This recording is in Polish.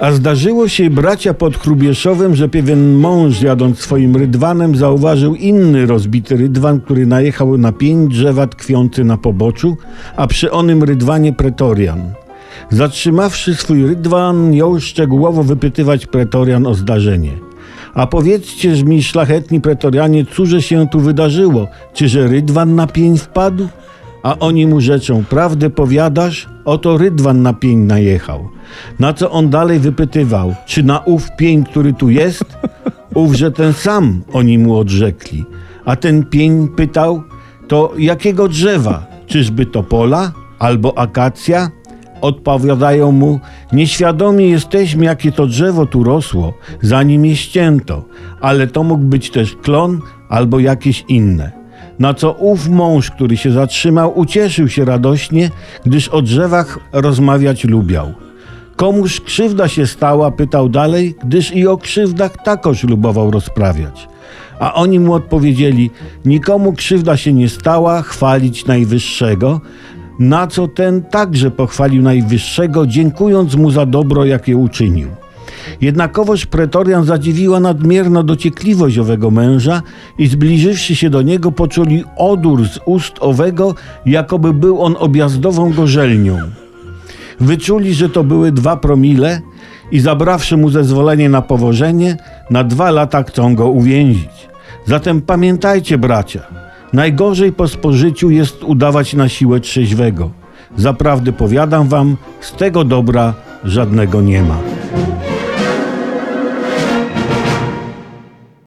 A zdarzyło się bracia pod Chrubieszowem, że pewien mąż jadąc swoim rydwanem zauważył inny rozbity rydwan, który najechał na pień drzewa tkwiący na poboczu, a przy onym rydwanie pretorian. Zatrzymawszy swój rydwan, jął szczegółowo wypytywać pretorian o zdarzenie. A powiedzcież mi, szlachetni pretorianie, cóże się tu wydarzyło? Czyże rydwan na pień wpadł? A oni mu rzeczą, prawdę powiadasz? Oto rydwan na pień najechał. Na co on dalej wypytywał, czy na ów pień, który tu jest? Ówże ten sam, oni mu odrzekli. A ten pień pytał, to jakiego drzewa? Czyżby to pola albo akacja? Odpowiadają mu, nieświadomi jesteśmy, jakie to drzewo tu rosło, zanim je ścięto, ale to mógł być też klon albo jakieś inne. Na co ów mąż, który się zatrzymał, ucieszył się radośnie, gdyż o drzewach rozmawiać lubiał. Komuż krzywda się stała, pytał dalej, gdyż i o krzywdach takoż lubował rozprawiać. A oni mu odpowiedzieli: Nikomu krzywda się nie stała, chwalić Najwyższego, na co ten także pochwalił Najwyższego, dziękując mu za dobro, jakie uczynił. Jednakowoż pretorian zadziwiła nadmierna dociekliwość owego męża i zbliżywszy się do niego, poczuli odór z ust owego, jakoby był on objazdową gorzelnią. Wyczuli, że to były dwa promile i zabrawszy mu zezwolenie na powożenie, na dwa lata chcą go uwięzić. Zatem pamiętajcie, bracia, najgorzej po spożyciu jest udawać na siłę trzeźwego. Zaprawdę powiadam wam, z tego dobra żadnego nie ma.